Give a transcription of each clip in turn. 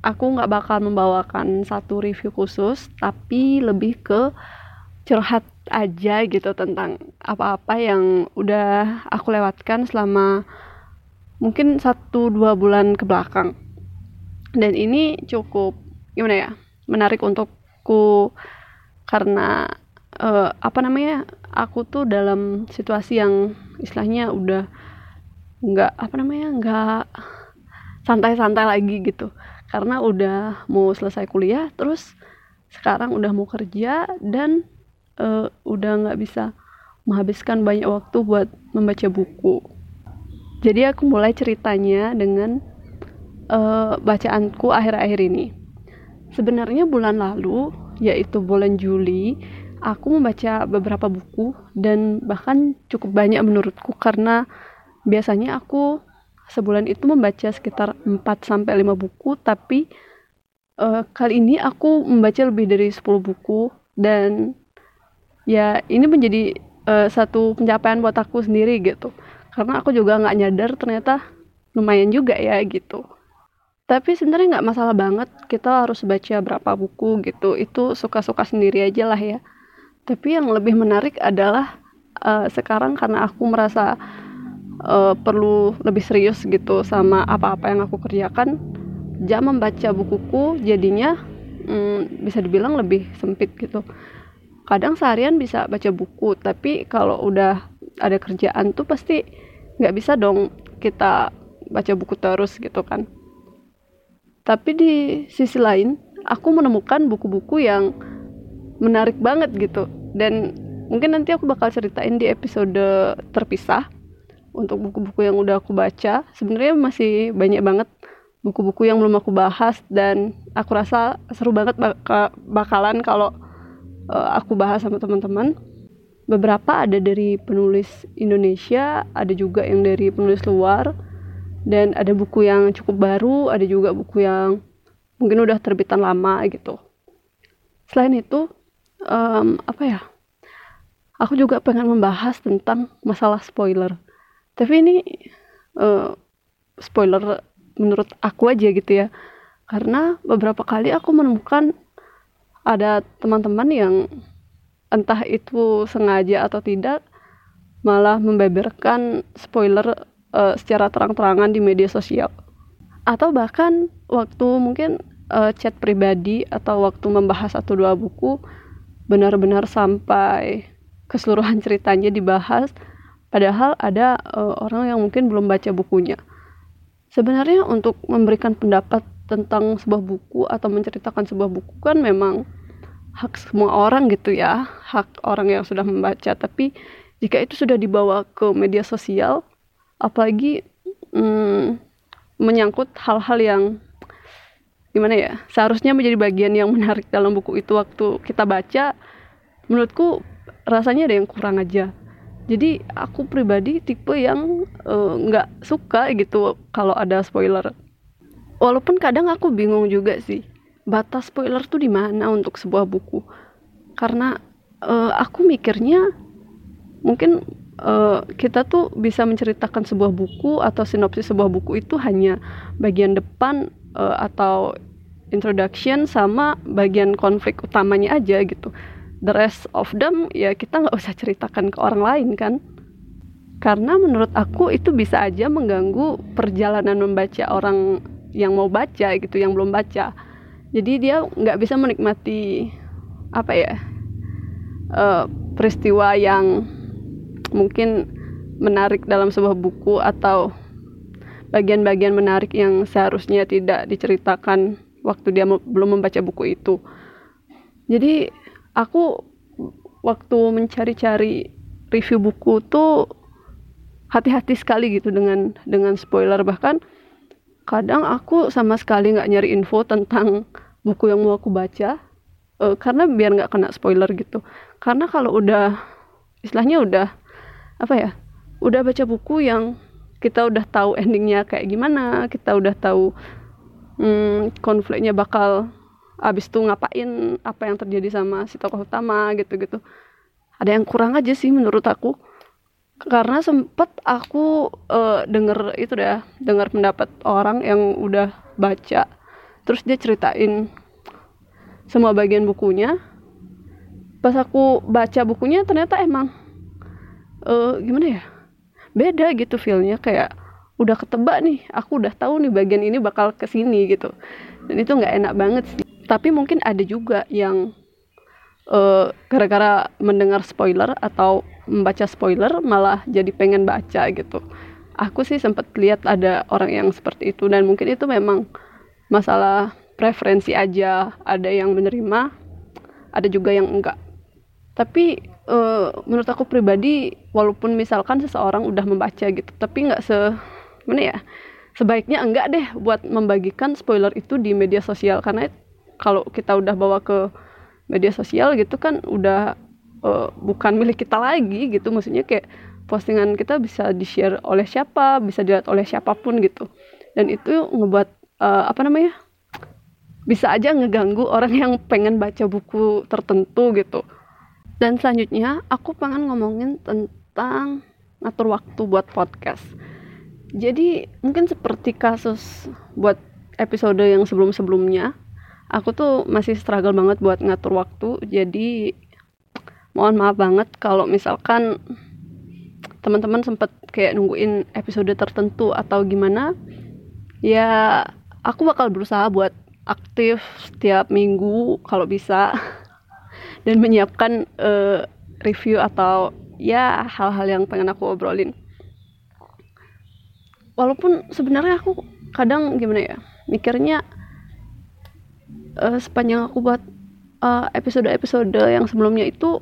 aku nggak bakal membawakan satu review khusus tapi lebih ke curhat aja gitu tentang apa-apa yang udah aku lewatkan selama mungkin satu dua bulan ke belakang. Dan ini cukup gimana ya menarik untukku karena uh, apa namanya aku tuh dalam situasi yang istilahnya udah nggak apa namanya nggak santai-santai lagi gitu karena udah mau selesai kuliah terus sekarang udah mau kerja dan uh, udah nggak bisa menghabiskan banyak waktu buat membaca buku. Jadi aku mulai ceritanya dengan uh, bacaanku akhir-akhir ini. Sebenarnya bulan lalu yaitu bulan Juli aku membaca beberapa buku dan bahkan cukup banyak menurutku karena biasanya aku sebulan itu membaca sekitar 4 sampai 5 buku tapi uh, kali ini aku membaca lebih dari 10 buku. Dan ya ini menjadi uh, satu pencapaian buat aku sendiri gitu. Karena aku juga nggak nyadar ternyata lumayan juga ya gitu. Tapi sebenarnya nggak masalah banget kita harus baca berapa buku gitu. Itu suka-suka sendiri aja lah ya. Tapi yang lebih menarik adalah uh, sekarang karena aku merasa uh, perlu lebih serius gitu sama apa-apa yang aku kerjakan jam membaca bukuku jadinya um, bisa dibilang lebih sempit gitu. Kadang seharian bisa baca buku tapi kalau udah ada kerjaan tuh pasti nggak bisa dong kita baca buku terus gitu kan. Tapi di sisi lain aku menemukan buku-buku yang menarik banget gitu. Dan mungkin nanti aku bakal ceritain di episode terpisah untuk buku-buku yang udah aku baca. Sebenarnya masih banyak banget buku-buku yang belum aku bahas dan aku rasa seru banget baka, bakalan kalau uh, aku bahas sama teman-teman. Beberapa ada dari penulis Indonesia ada juga yang dari penulis luar dan ada buku yang cukup baru ada juga buku yang mungkin udah terbitan lama gitu. Selain itu um, apa ya aku juga pengen membahas tentang masalah spoiler tapi ini uh, spoiler menurut aku aja gitu ya. Karena beberapa kali aku menemukan ada teman-teman yang entah itu sengaja atau tidak malah membeberkan spoiler uh, secara terang-terangan di media sosial. Atau bahkan waktu mungkin uh, chat pribadi atau waktu membahas satu dua buku benar-benar sampai keseluruhan ceritanya dibahas Padahal ada uh, orang yang mungkin belum baca bukunya. Sebenarnya untuk memberikan pendapat tentang sebuah buku atau menceritakan sebuah buku kan memang hak semua orang gitu ya, hak orang yang sudah membaca. Tapi jika itu sudah dibawa ke media sosial, apalagi hmm, menyangkut hal-hal yang gimana ya, seharusnya menjadi bagian yang menarik dalam buku itu waktu kita baca, menurutku rasanya ada yang kurang aja jadi aku pribadi tipe yang eh, nggak uh, suka gitu kalau ada spoiler. Walaupun kadang aku bingung juga sih batas spoiler tuh di mana untuk sebuah buku. Karena uh, aku mikirnya mungkin uh, kita tuh bisa menceritakan sebuah buku atau sinopsis sebuah buku itu hanya bagian depan uh, atau introduction sama bagian konflik utamanya aja gitu the rest of them ya kita nggak usah ceritakan ke orang lain kan? Karena menurut aku itu bisa aja mengganggu perjalanan membaca orang yang mau baca gitu yang belum baca. Jadi dia nggak bisa menikmati apa ya uh, peristiwa yang mungkin menarik dalam sebuah buku atau bagian-bagian menarik yang seharusnya tidak diceritakan waktu dia belum membaca buku itu. Jadi aku waktu mencari-cari review buku tuh hati-hati sekali gitu dengan dengan spoiler. Bahkan kadang aku sama sekali nggak nyari info tentang buku yang mau aku baca uh, karena biar nggak kena spoiler gitu. Karena kalau udah istilahnya udah apa ya udah baca buku yang kita udah tahu endingnya kayak gimana kita udah tahu hmm, konfliknya bakal abis itu ngapain apa yang terjadi sama si tokoh utama gitu-gitu. Ada yang kurang aja sih menurut aku. Karena sempet aku uh, denger itu dah denger pendapat orang yang udah baca terus dia ceritain semua bagian bukunya. Pas aku baca bukunya ternyata emang uh, gimana ya beda gitu feelnya. Kayak udah ketebak nih aku udah tahu nih bagian ini bakal ke sini gitu. Dan itu nggak enak banget sih tapi mungkin ada juga yang uh, gara-gara mendengar spoiler atau membaca spoiler malah jadi pengen baca gitu. Aku sih sempat lihat ada orang yang seperti itu dan mungkin itu memang masalah preferensi aja. Ada yang menerima ada juga yang enggak. Tapi uh, menurut aku pribadi walaupun misalkan seseorang udah membaca gitu tapi nggak se mana ya sebaiknya enggak deh buat membagikan spoiler itu di media sosial. Karena kalau kita udah bawa ke media sosial gitu kan udah uh, bukan milik kita lagi gitu. Maksudnya kayak postingan kita bisa di share oleh siapa bisa dilihat oleh siapa pun gitu. Dan itu ngebuat uh, apa namanya bisa aja ngeganggu orang yang pengen baca buku tertentu gitu. Dan selanjutnya aku pengen ngomongin tentang ngatur waktu buat podcast. Jadi mungkin seperti kasus buat episode yang sebelum-sebelumnya aku tuh masih struggle banget buat ngatur waktu jadi mohon maaf banget kalau misalkan teman-teman sempat kayak nungguin episode tertentu atau gimana ya aku bakal berusaha buat aktif setiap minggu kalau bisa dan menyiapkan uh, review atau ya hal-hal yang pengen aku obrolin. Walaupun sebenarnya aku kadang gimana ya mikirnya uh, sepanjang aku buat eh, episode-episode uh, yang sebelumnya itu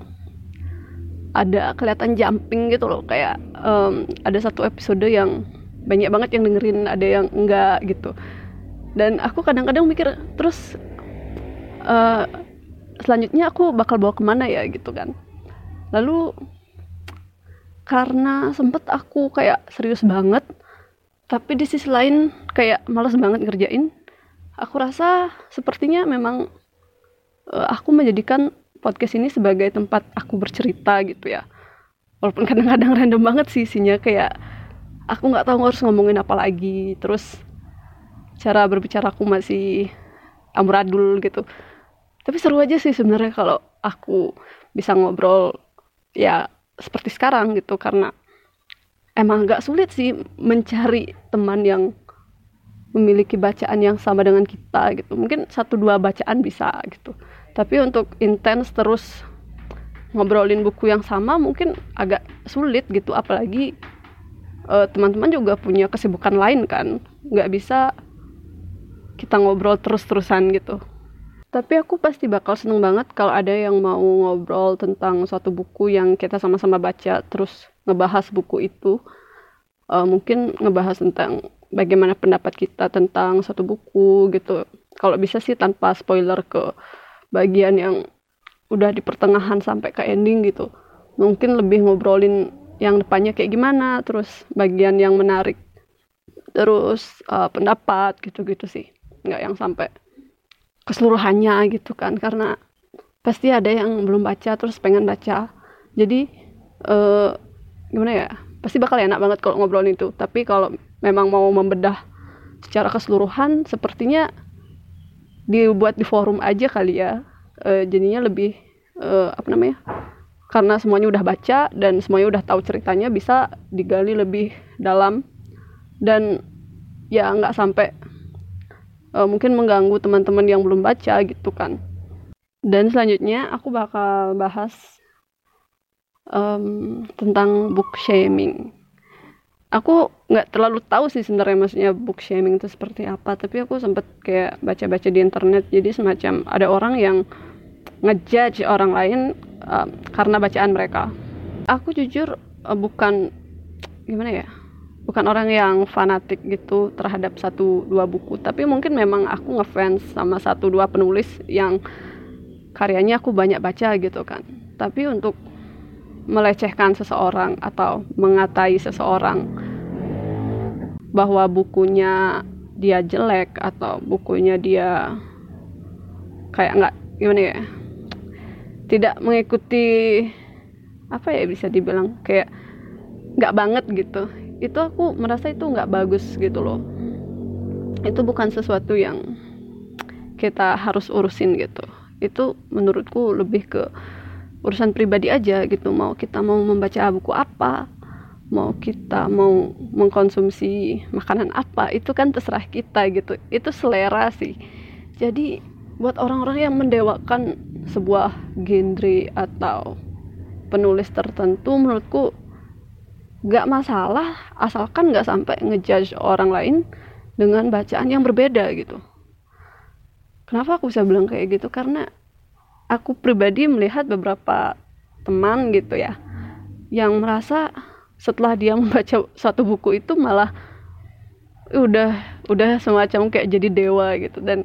ada kelihatan jumping gitu loh. Kayak um, ada satu episode yang banyak banget yang dengerin ada yang enggak gitu. Dan aku kadang-kadang mikir terus uh, selanjutnya aku bakal bawa ke mana ya gitu kan. Lalu karena sempet aku kayak serius banget tapi di sisi lain kayak males banget ngerjain aku rasa sepertinya memang uh, aku menjadikan podcast ini sebagai tempat aku bercerita gitu ya. Walaupun kadang-kadang random banget sih isinya kayak aku nggak tahu harus ngomongin apa lagi terus cara berbicara aku masih amburadul gitu. Tapi seru aja sih sebenarnya kalau aku bisa ngobrol ya seperti sekarang gitu karena emang agak sulit sih mencari teman yang memiliki bacaan yang sama dengan kita gitu. Mungkin satu dua bacaan bisa gitu. Tapi untuk intens terus ngobrolin buku yang sama mungkin agak sulit gitu. Apalagi uh, teman-teman juga punya kesibukan lain kan. Nggak bisa kita ngobrol terus-terusan gitu. Tapi aku pasti bakal seneng banget kalau ada yang mau ngobrol tentang suatu buku yang kita sama-sama baca terus ngebahas buku itu. Uh, mungkin ngebahas tentang bagaimana pendapat kita tentang suatu buku gitu. Kalau bisa sih tanpa spoiler ke bagian yang udah di pertengahan sampai ke ending gitu. Mungkin lebih ngobrolin yang depannya kayak gimana terus bagian yang menarik terus uh, pendapat gitu-gitu sih. Nggak yang sampai keseluruhannya gitu kan karena pasti ada yang belum baca terus pengen baca. Jadi uh, gimana ya pasti bakal enak banget kalau ngobrolin itu. Tapi kalau memang mau membedah secara keseluruhan sepertinya dibuat di forum aja kali ya. E, jadinya lebih e, apa namanya karena semuanya udah baca dan semuanya udah tahu ceritanya bisa digali lebih dalam. Dan ya nggak sampai e, mungkin mengganggu teman-teman yang belum baca gitu kan. Dan selanjutnya aku bakal bahas um, tentang book shaming aku nggak terlalu tahu sih sebenarnya maksudnya book shaming itu seperti apa tapi aku sempet kayak baca-baca di internet. Jadi semacam ada orang yang ngejudge orang lain uh, karena bacaan mereka. Aku jujur uh, bukan gimana ya bukan orang yang fanatik gitu terhadap satu dua buku. Tapi mungkin memang aku ngefans sama satu dua penulis yang karyanya aku banyak baca gitu kan. Tapi untuk melecehkan seseorang atau mengatai seseorang. Bahwa bukunya dia jelek atau bukunya dia kayak nggak gimana ya? Tidak mengikuti apa ya bisa dibilang kayak nggak banget gitu. Itu aku merasa itu nggak bagus gitu loh. Itu bukan sesuatu yang kita harus urusin gitu. Itu menurutku lebih ke urusan pribadi aja gitu. Mau kita mau membaca buku apa mau kita mau mengkonsumsi makanan apa itu kan terserah kita gitu. Itu selera sih. Jadi buat orang-orang yang mendewakan sebuah genre atau penulis tertentu menurutku gak masalah asalkan gak sampai ngejudge orang lain dengan bacaan yang berbeda gitu. Kenapa aku bisa bilang kayak gitu? Karena aku pribadi melihat beberapa teman gitu ya yang merasa setelah dia membaca satu buku itu malah udah udah semacam kayak jadi dewa gitu. Dan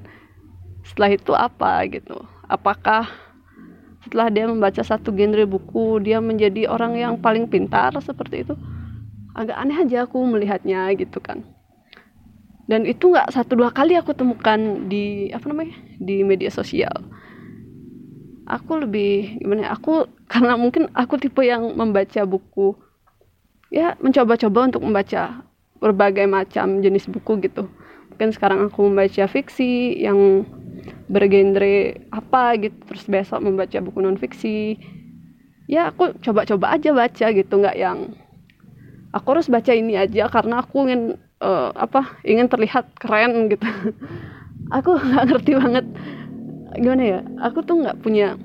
setelah itu apa gitu? Apakah setelah dia membaca satu genre buku dia menjadi orang yang paling pintar seperti itu? Agak aneh aja aku melihatnya gitu kan. Dan itu nggak satu dua kali aku temukan di apa namanya di media sosial aku lebih gimana ya, aku karena mungkin aku tipe yang membaca buku. Ya mencoba-coba untuk membaca berbagai macam jenis buku gitu. Mungkin sekarang aku membaca fiksi yang bergenre apa gitu terus besok membaca buku non fiksi ya aku coba-coba aja baca gitu nggak yang aku harus baca ini aja karena aku ingin uh, apa ingin terlihat keren gitu. Aku nggak ngerti banget gimana ya? Aku tuh nggak punya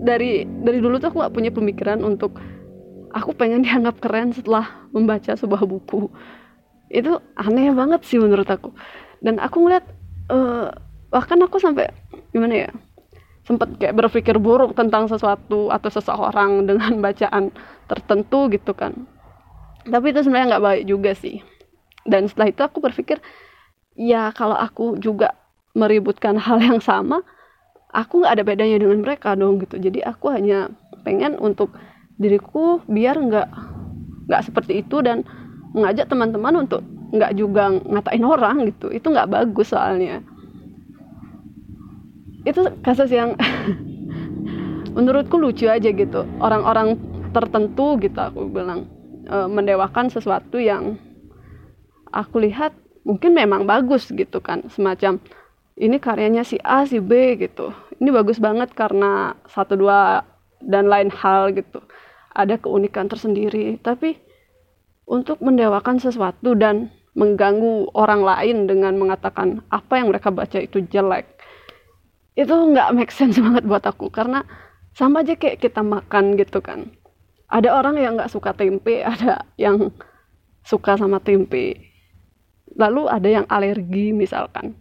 dari dari dulu tuh aku nggak punya pemikiran untuk aku pengen dianggap keren setelah membaca sebuah buku. Itu aneh banget sih menurut aku. Dan aku ngeliat uh, bahkan aku sampai gimana ya sempat kayak berpikir buruk tentang sesuatu atau seseorang dengan bacaan tertentu gitu kan. Tapi itu sebenarnya nggak baik juga sih. Dan setelah itu aku berpikir ya kalau aku juga meributkan hal yang sama aku nggak ada bedanya dengan mereka dong gitu. Jadi aku hanya pengen untuk diriku biar nggak nggak seperti itu dan mengajak teman-teman untuk nggak juga ngatain orang gitu. Itu nggak bagus soalnya. Itu kasus yang menurutku lucu aja gitu. Orang-orang tertentu gitu aku bilang e, mendewakan sesuatu yang aku lihat mungkin memang bagus gitu kan. Semacam ini karyanya si A si B gitu. Ini bagus banget karena satu dua dan lain hal gitu. Ada keunikan tersendiri. Tapi untuk mendewakan sesuatu dan mengganggu orang lain dengan mengatakan apa yang mereka baca itu jelek itu nggak make sense banget buat aku. Karena sama aja kayak kita makan gitu kan. Ada orang yang nggak suka tempe ada yang suka sama tempe. Lalu ada yang alergi misalkan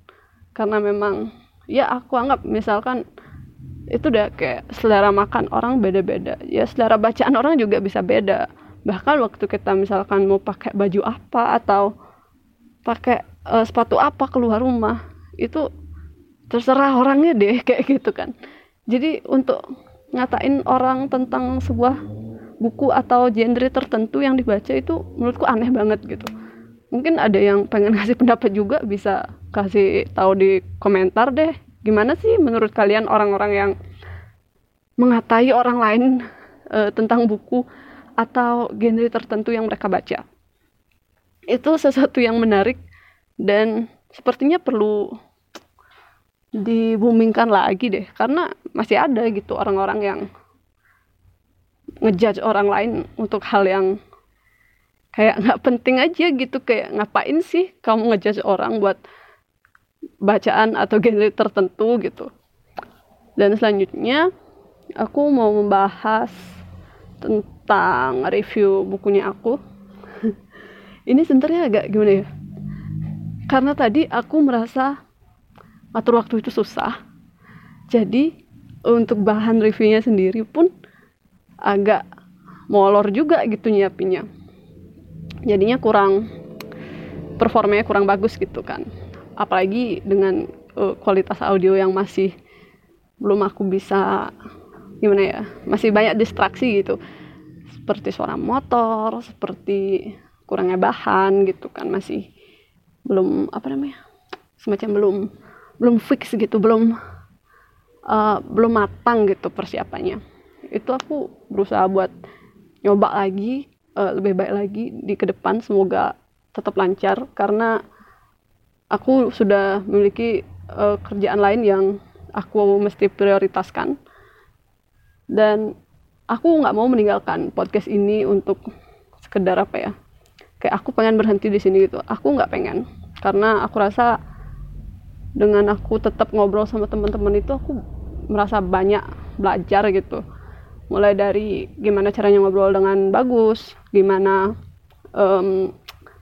karena memang ya aku anggap misalkan itu udah kayak selera makan orang beda-beda. Ya selera bacaan orang juga bisa beda. Bahkan waktu kita misalkan mau pakai baju apa atau pakai uh, sepatu apa keluar rumah itu terserah orangnya deh kayak gitu kan. Jadi untuk ngatain orang tentang sebuah buku atau genre tertentu yang dibaca itu menurutku aneh banget gitu mungkin ada yang pengen kasih pendapat juga bisa kasih tahu di komentar deh. Gimana sih menurut kalian orang-orang yang mengatai orang lain e, tentang buku atau genre tertentu yang mereka baca? Itu sesuatu yang menarik dan sepertinya perlu dibumingkan lagi deh karena masih ada gitu orang-orang yang ngejudge orang lain untuk hal yang kayak nggak penting aja gitu kayak ngapain sih kamu ngejudge orang buat bacaan atau genre tertentu gitu. Dan selanjutnya aku mau membahas tentang review bukunya aku. Ini sebenarnya agak gimana ya? Karena tadi aku merasa atur waktu itu susah. Jadi untuk bahan reviewnya sendiri pun agak molor juga gitu nyiapinnya jadinya kurang performanya kurang bagus gitu kan. Apalagi dengan uh, kualitas audio yang masih belum aku bisa gimana ya masih banyak distraksi gitu. Seperti suara motor seperti kurangnya bahan gitu kan masih belum apa namanya semacam belum belum fix gitu belum uh, belum matang gitu persiapannya. Itu aku berusaha buat nyoba lagi uh, lebih baik lagi di ke depan semoga tetap lancar karena aku sudah memiliki uh, kerjaan lain yang aku mesti prioritaskan. Dan aku nggak mau meninggalkan podcast ini untuk sekedar apa ya kayak aku pengen berhenti di sini gitu. Aku nggak pengen karena aku rasa dengan aku tetap ngobrol sama teman-teman itu aku merasa banyak belajar gitu mulai dari gimana caranya ngobrol dengan bagus gimana um,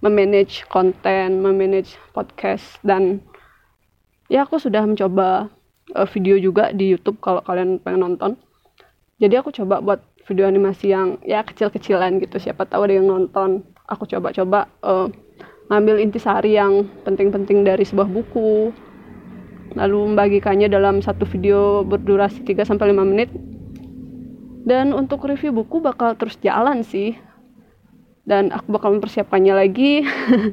memanage konten memanage podcast dan ya aku sudah mencoba uh, video juga di YouTube kalau kalian pengen nonton. Jadi aku coba buat video animasi yang ya kecil-kecilan gitu. Siapa tahu ada yang nonton. Aku coba-coba uh, ngambil intisari yang penting-penting dari sebuah buku. Lalu membagikannya dalam satu video berdurasi 3 sampai 5 menit. Dan untuk review buku bakal terus jalan sih. Dan aku bakal mempersiapkannya lagi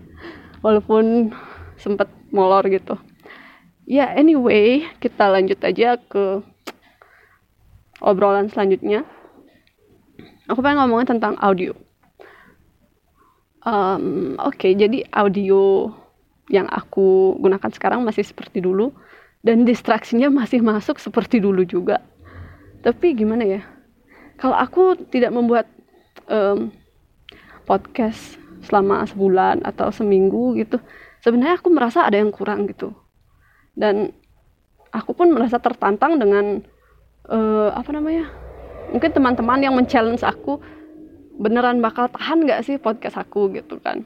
walaupun sempat molor gitu. Ya, anyway, kita lanjut aja ke obrolan selanjutnya. Aku pengen ngomongin tentang audio um, oke okay, jadi audio yang aku gunakan sekarang masih seperti dulu dan distraksinya masih masuk seperti dulu juga tapi gimana ya kalau aku tidak membuat um, podcast selama sebulan atau seminggu gitu sebenarnya aku merasa ada yang kurang gitu. Dan aku pun merasa tertantang dengan uh, apa namanya mungkin teman-teman yang men-challenge aku beneran bakal tahan gak sih podcast aku gitu kan.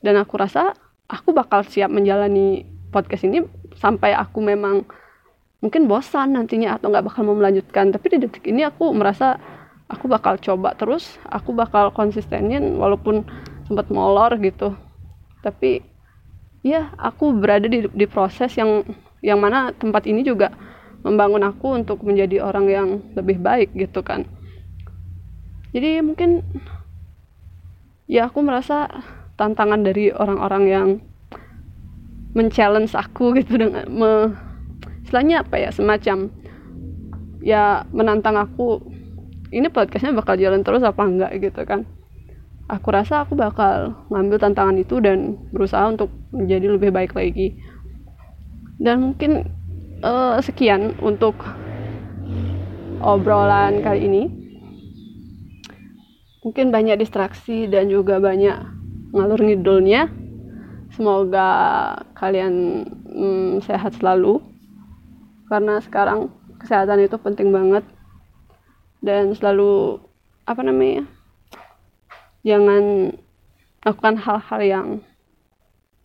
Dan aku rasa aku bakal siap menjalani podcast ini sampai aku memang mungkin bosan nantinya atau nggak bakal mau melanjutkan. Tapi di detik ini aku merasa aku bakal coba terus aku bakal konsistenin walaupun sempat molor gitu. Tapi ya aku berada di, di proses yang yang mana tempat ini juga membangun aku untuk menjadi orang yang lebih baik gitu kan. Jadi mungkin ya aku merasa tantangan dari orang-orang yang men-challenge aku gitu dengan me, istilahnya apa ya semacam ya menantang aku ini podcastnya bakal jalan terus apa enggak? gitu kan. Aku rasa aku bakal ngambil tantangan itu dan berusaha untuk menjadi lebih baik lagi. Dan mungkin uh, sekian untuk obrolan kali ini. Mungkin banyak distraksi dan juga banyak ngalur ngidulnya. Semoga kalian hmm, sehat selalu karena sekarang kesehatan itu penting banget dan selalu apa namanya jangan lakukan hal-hal yang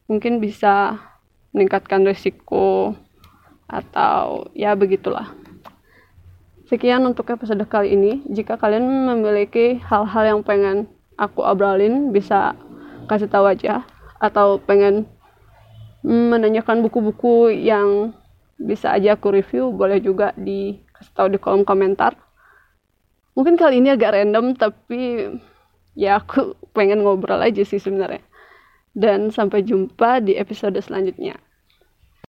mungkin bisa meningkatkan risiko atau ya begitulah Sekian untuk episode kali ini. Jika kalian memiliki hal-hal yang pengen aku obrolin, bisa kasih tahu aja. Atau pengen menanyakan buku-buku yang bisa aja aku review, boleh juga dikasih tahu di kolom komentar. Mungkin kali ini agak random, tapi ya aku pengen ngobrol aja sih sebenarnya. Dan sampai jumpa di episode selanjutnya.